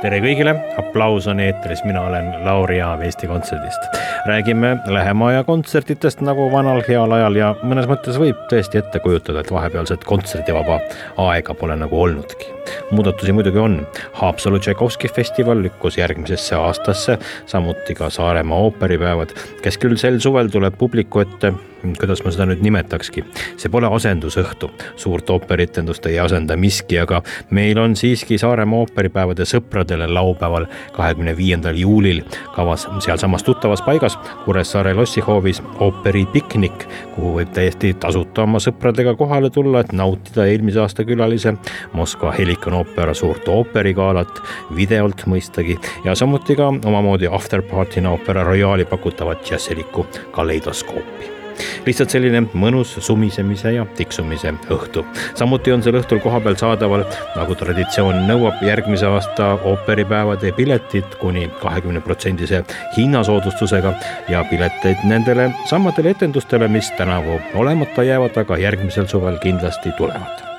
Tere kõigile, aplaus on eetris, mina olen Lauri Aav Eesti Kontserdist. räägime lähema aja kontsertidest nagu vanal heal ajal ja mõnes mõttes võib tõesti ette kujutada, et vahepealset kontserdivaba aega pole nagu olnudki. muudatusi muidugi on, Haapsalu Tšaikovski festival lükkus järgmisesse aastasse, samuti ka Saaremaa ooperipäevad, kes küll sel suvel tuleb publiku ette kuidas ma seda nüüd nimetakski, see pole asendusõhtu, suurt ooperitendust ei asenda miski, aga meil on siiski Saaremaa ooperipäevade sõpradele laupäeval, kahekümne viiendal juulil. Kavas sealsamas tuttavas paigas Kuressaare lossihoovis ooperipiknik, kuhu võib täiesti tasuta oma sõpradega kohale tulla, et nautida eelmise aasta külalise Moskva Helikon oopera suurt ooperigalat, videolt mõistagi ja samuti ka omamoodi afterparty'na Opera Royale'i pakutavat džässilikku kaleidoskoopi lihtsalt selline mõnus sumisemise ja tiksumise õhtu. samuti on sel õhtul kohapeal saadaval, nagu traditsioon nõuab, järgmise aasta ooperipäevade piletid kuni kahekümne protsendise hinnasoodustusega ja pileteid nendele samadele etendustele, mis tänavu olemata jäävad, aga järgmisel suvel kindlasti tulevad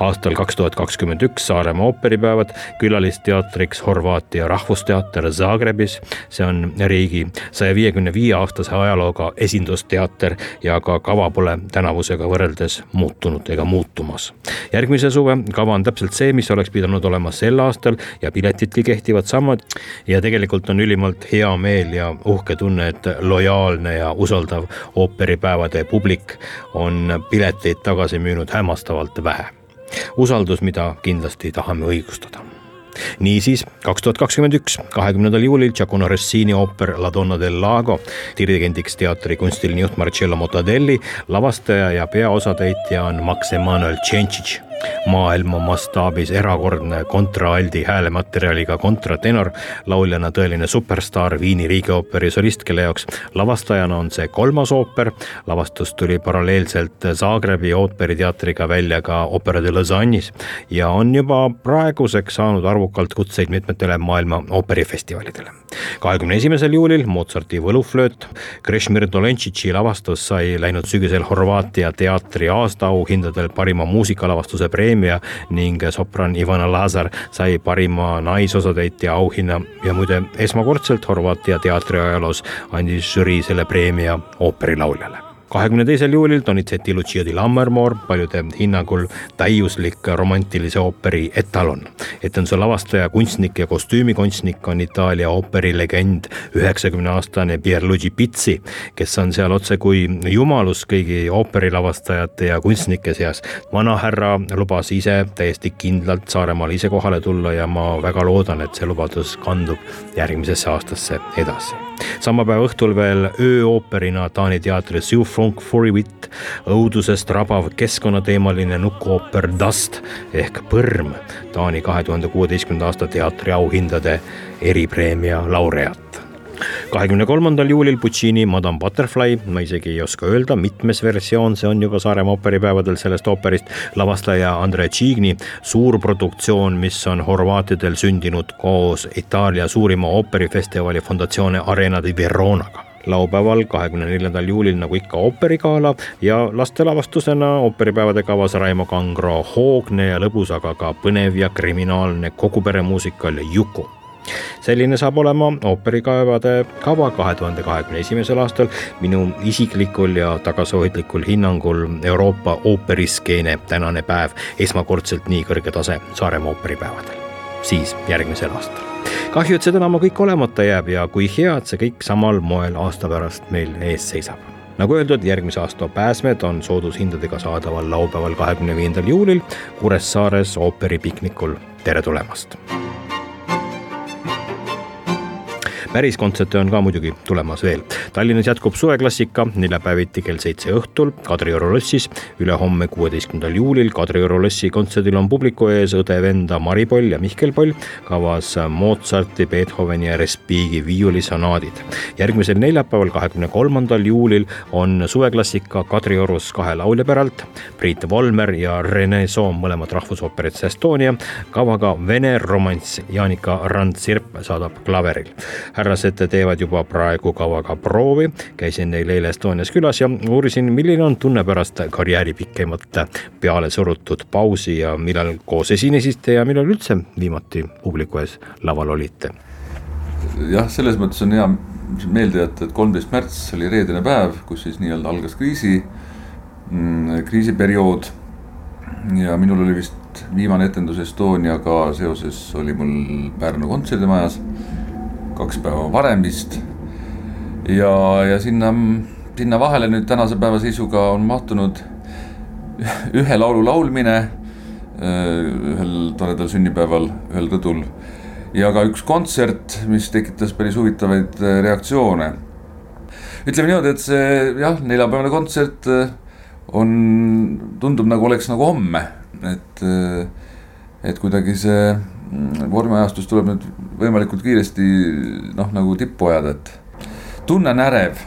aastal kaks tuhat kakskümmend üks Saaremaa ooperipäevad, külalisteatriks Horvaatia Rahvusteater Zagrebis. see on riigi saja viiekümne viie aastase ajalooga esindusteater ja ka kava pole tänavusega võrreldes muutunud ega muutumas. järgmise suve kava on täpselt see, mis oleks pidanud olema sel aastal ja piletidki kehtivad samad. ja tegelikult on ülimalt hea meel ja uhke tunne, et lojaalne ja usaldav ooperipäevade publik on pileteid tagasi müünud hämmastavalt vähe usaldus, mida kindlasti tahame õigustada. Niisiis kaks tuhat kakskümmend üks, kahekümnendal juulil Giacomo Rossini ooper La Donna del Lago, dirigendiks teatri kunstiline juht Marcello Mottadelli, lavastaja ja peaosatäitja on Max Emanuel Tšentšitš maailma mastaabis erakordne kontraaldi häälematerjaliga kontratenor, lauljana tõeline superstaar, Viini riigiooperi solist, kelle jaoks lavastajana on see kolmas ooper. lavastus tuli paralleelselt Zagrebi ooperiteatriga välja ka Opera de Lausanne'is ja on juba praeguseks saanud arvukalt kutseid mitmetele maailma ooperifestivalidele. kahekümne esimesel juulil Mozarti võluflööt, Krešmir Dolenšitši lavastus sai läinud sügisel Horvaatia teatri aastaauhindadel parima muusikalavastuse preemia ning sopran Ivana Lazar sai parima naisosatäitja auhinna ja muide esmakordselt Horvaatia teatriajaloos andis žürii selle preemia ooperilauljale kahekümne teisel juulil Donizetti Lucia di Lammermoor, paljude hinnangul täiuslik romantilise ooperi etalon. etenduse lavastaja, kunstnik ja kostüümikunstnik on Itaalia ooperilegend, üheksakümne aastane Pierluigi Pizzi, kes on seal otse kui jumalus kõigi ooperilavastajate ja kunstnike seas. vanahärra lubas ise täiesti kindlalt Saaremaale ise kohale tulla ja ma väga loodan, et see lubadus kandub järgmisesse aastasse edasi sama päeva õhtul veel ööooperina Taani teatris You Funk Furiwit, õudusest rabav keskkonnateemaline nukuooper Dust ehk Põrm, Taani kahe tuhande kuueteistkümnenda aasta teatriauhindade eripreemia laureaat. kahekümne kolmandal juulil Puccini Madame Butterfly, ma isegi ei oska öelda, mitmes versioon see on juba Saaremaa ooperipäevadel sellest ooperist, lavastaja Andre Cigni suurproduktsioon, mis on horvaatidel sündinud koos Itaalia suurima ooperifestivali Fondatsioone Arena di Veronaga laupäeval, kahekümne neljandal juulil nagu ikka ooperigala. Ja lastelavastusena ooperipäevade kavas Raimo Kangro hoogne ja lõbus, aga ka põnev ja kriminaalne koguperemuusikal Juku. Selline saab olema ooperikaevade kava kahe tuhande kahekümne esimesel aastal. minu isiklikul ja tagasihoidlikul hinnangul Euroopa ooperiskeene tänane päev. Esmakordselt nii kõrge tase Saaremaa ooperipäevadel, siis järgmisel aastal. kahju, et see tänavu kõik olemata jääb ja kui hea, et see kõik samal moel aasta pärast meil ees seisab. nagu öeldud, järgmise aasta pääsmed on soodushindadega saadaval laupäeval, kahekümne viiendal juulil Kuressaares ooperipiknikul. tere tulemast päris kontserte on ka muidugi tulemas veel. Tallinnas jätkub suveklassika neljapäeviti kell seitse õhtul Kadrioru lossis. ülehomme, kuueteistkümnendal juulil Kadrioru lossi kontserdil on publiku ees õde-venda Mari Poll ja Mihkel Poll. kavas Mozarti, Beethoveni ja Respighi viiulisonaadid. järgmisel neljapäeval, kahekümne kolmandal juulil on suveklassika Kadriorus kahe laulja päralt. Priit Volmer ja Rene Soom, mõlemad rahvusooperit Estonia. kavaga Vene romanss Jaanika Rand-Sirp saadab klaveril. Härrased teevad juba praegu kavaga proovi, käisin neil eile Estonias külas ja uurisin, milline on tunne pärast karjääri pikemat peale surutud pausi ja millal koos esinesite ja millal üldse viimati publiku ees laval olite? jah, selles mõttes on hea meelde jätta, et kolmteist märts oli reedene päev, kus siis nii-öelda algas kriisi, mm, kriisiperiood. ja minul oli vist viimane etendus Estoniaga seoses oli mul Pärnu kontserdimajas kaks päeva varem vist. ja, ja sinna, sinna vahele nüüd tänase päeva seisuga on mahtunud ühe laulu laulmine ühel toredal sünnipäeval ühel rõdul ja ka üks kontsert, mis tekitas päris huvitavaid äh, reaktsioone. ütleme niimoodi, et see jah, neljapäevane kontsert äh, on, tundub nagu oleks nagu homme, et, äh, et kuidagi see vormiajastus tuleb nüüd võimalikult kiiresti noh, nagu tippu ajada, et tunne on ärev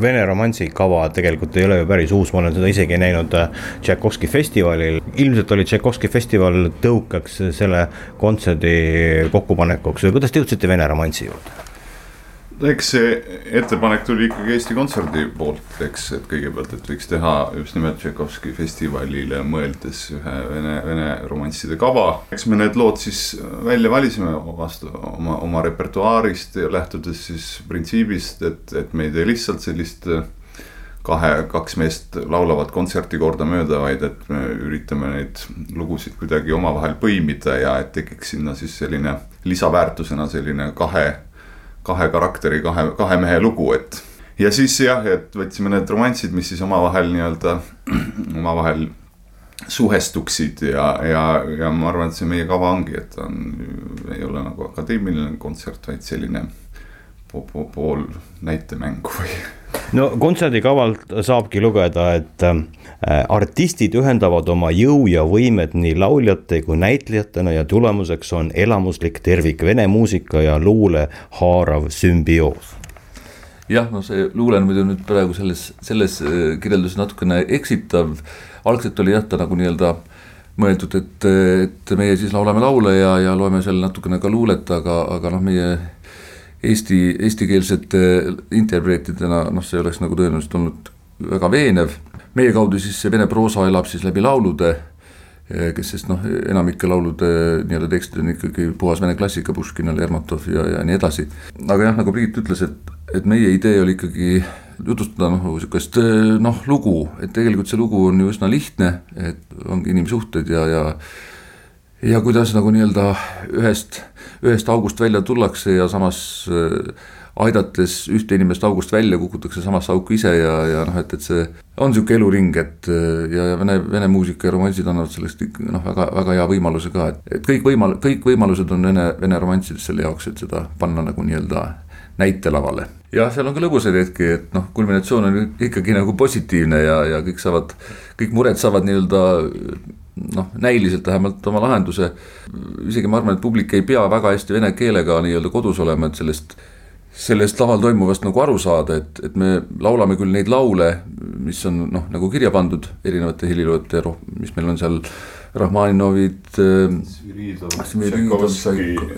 Vene romansi kava tegelikult ei ole ju päris uus, ma olen seda isegi näinud äh, Tšaikovski festivalil. ilmselt oli Tšaikovski festival tõukaks selle kontserdi kokkupanekuks või kuidas te jõudsite Vene romansi juurde? Eks see ettepanek tuli ikkagi Eesti Kontserdi poolt, eks, et kõigepealt, et võiks teha just nimelt Tšaikovski festivalile mõeldes ühe vene, vene romansside kava. eks me need lood siis välja valisime vastu oma, oma repertuaarist ja lähtudes siis printsiibist, et, et me ei tee lihtsalt sellist kahe, kaks meest laulavat kontserti kordamööda, vaid et me üritame neid lugusid kuidagi omavahel põimida ja et tekiks sinna siis selline lisaväärtusena selline kahe kahe karakteri, kahe, kahe mehe lugu, et. ja siis jah, et võtsime need romansid, mis siis omavahel nii-öelda, omavahel suhestuksid ja, ja, ja ma arvan, et see meie kava ongi, et on, ei ole nagu akadeemiline kontsert, vaid selline po, po, pool näitemängu või no kontserdikavalt saabki lugeda, et äh, artistid ühendavad oma jõu ja võimed nii lauljate kui näitlejatena ja tulemuseks on elamuslik tervik, vene muusika ja luule haarav sümbioos jah, no see luule on muidu nüüd praegu selles, selles äh, kirjelduses natukene eksitav. algselt oli jah, ta nagu nii-öelda mõeldud, et, et meie siis laulame laule ja, ja loeme seal natukene ka luulet, aga, aga noh, meie eesti, eestikeelsete interpreetidena, noh, see oleks nagu tõenäoliselt olnud väga veenev. meie kaudu siis see vene proosa elab siis läbi laulude, eh, kes sest noh, enamike laulude nii-öelda tekstid on ikkagi puhas vene klassika, Puškin, Lermontov ja, ja nii edasi. aga jah, nagu Priit ütles, et, et meie idee oli ikkagi jutustada noh, eh, noh, lugu, et tegelikult see lugu on ju üsna lihtne, et ongi inimsuhted ja, ja ja kuidas nagu nii-öelda ühest, ühest august välja tullakse ja samas äh, aidates ühte inimest august välja, kukutakse samasse auku ise ja, ja noh, et, et see on niisugune eluring, et äh, ja, ja vene, vene muusika ja romansid annavad sellest noh, väga, väga hea võimaluse ka, et, et kõik võimal-, kõik võimalused on vene, vene romantsides selle jaoks, et seda panna nagu nii-öelda näitelavale. jah, seal on ka lõbusaid hetki, et noh, kulminatsioon on ikkagi nagu positiivne ja, ja kõik saavad, kõik mured saavad nii-öelda noh, näiliselt vähemalt oma lahenduse. isegi ma arvan, et publik ei pea väga hästi vene keelega nii-öelda kodus olema, et sellest, sellest laval toimuvast nagu aru saada, et, et me laulame küll neid laule, mis on noh, nagu kirja pandud erinevate heliloojate, mis meil on seal. Rahmaninovid,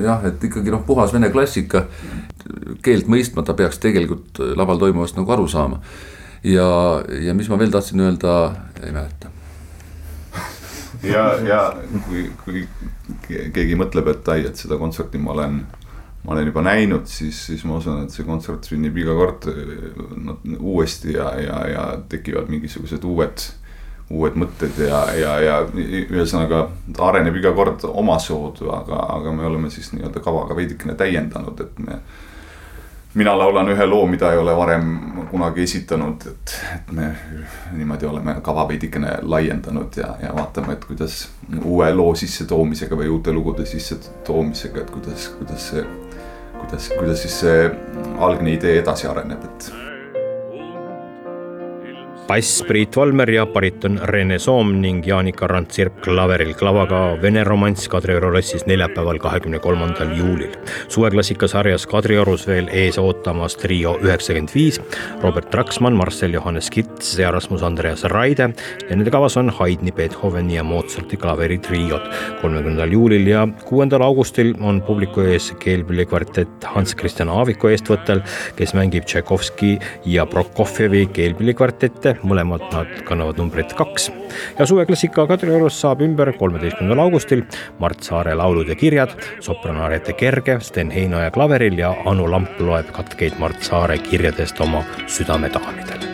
jah, et ikkagi noh, puhas vene klassika. keelt mõistmata peaks tegelikult laval toimuvast nagu aru saama. ja, ja mis ma veel tahtsin öelda, ei mäleta ja, ja kui, kui keegi mõtleb, et ai, et seda kontserti ma olen, ma olen juba näinud, siis, siis ma usun, et see kontsert sünnib iga kord no, uuesti ja, ja, ja tekivad mingisugused uued, uued mõtted ja, ja, ja ühesõnaga ta areneb iga kord omasoodu, aga, aga me oleme siis nii-öelda kavaga veidikene täiendanud, et me mina laulan ühe loo, mida ei ole varem kunagi esitanud, et, et me niimoodi oleme kava veidikene laiendanud ja, ja vaatame, et kuidas uue loo sissetoomisega või uute lugude sissetoomisega, et kuidas, kuidas see kuidas, kuidas siis see algne idee edasi areneb, et bass Priit Valmer ja bariton Rene Soom ning Jaanika Randsirp klaveril klavaga Vene romanss Kadrioru lossis neljapäeval, kahekümne kolmandal juulil. suveklassikasarjas Kadriorus veel ees ootamas trio üheksakümmend viis, Robert Traksmann, Marcel Johannes Kits ja Rasmus Andreas Raide ja nende kavas on Haydni, Beethoveni ja Mozarti klaveritriod. kolmekümnendal juulil ja kuuendal augustil on publiku ees keelpillikvartett Hans Christian Aaviku eestvõttel, kes mängib Tšaikovski ja Prokofjevi keelpillikvartette mõlemad nad kannavad numbrit kaks. ja suveklassika Kadriorus saab ümber kolmeteistkümnendal augustil Mart Saare laulud ja kirjad, sopran Arete Kerge, Sten Heinoja klaveril ja Anu Lamp loeb katkeid Mart Saare kirjadest oma südamedaamidele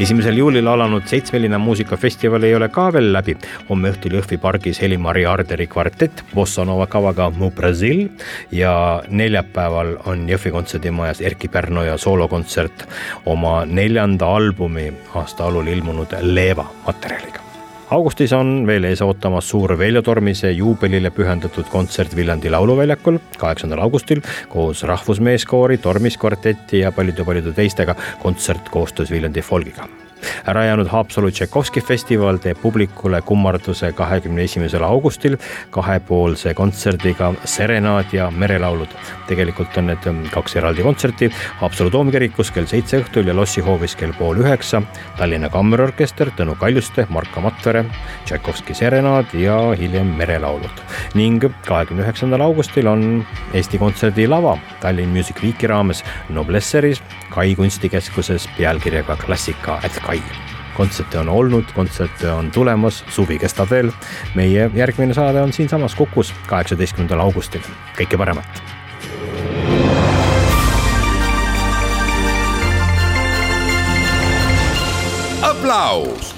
esimesel juulil alanud seitsmeline muusikafestival ei ole ka veel läbi. homme õhtul Jõhvi pargis Heli-Mari Arderi kvartett Bossanova kavaga Mu Brasil ja neljapäeval on Jõhvi kontserdimajas Erkki Pärnoja soolokontsert oma neljanda albumi aasta alul ilmunud Leeva materjaliga augustis on veel ees ootamas suur Veljo Tormise juubelile pühendatud kontsert Viljandi lauluväljakul kaheksandal augustil koos rahvusmeeskoori, Tormis kvarteti ja paljude-paljude teistega. Kontsert koostöös Viljandi folgiga ära jäänud Haapsalu Tšaikovski festival teeb publikule kummarduse kahekümne esimesel augustil kahepoolse kontserdiga Serenaad ja merelaulud. tegelikult on need kaks eraldi kontserti Haapsalu toomkirikus kell seitse õhtul ja lossihoovis kell pool üheksa. Tallinna Kammerorkester, Tõnu Kaljuste, Marko Matvere, Tšaikovski Serenaad ja hiljem merelaulud. ning kahekümne üheksandal augustil on Eesti Kontserdi lava Tallinn Music Weeki raames Noblesseris Kai kunstikeskuses pealkirjaga Klassika at Kai kontserte on olnud, kontserte on tulemas, suvi kestab veel. meie järgmine saade on siinsamas Kukus kaheksateistkümnendal augustil, kõike paremat. aplaus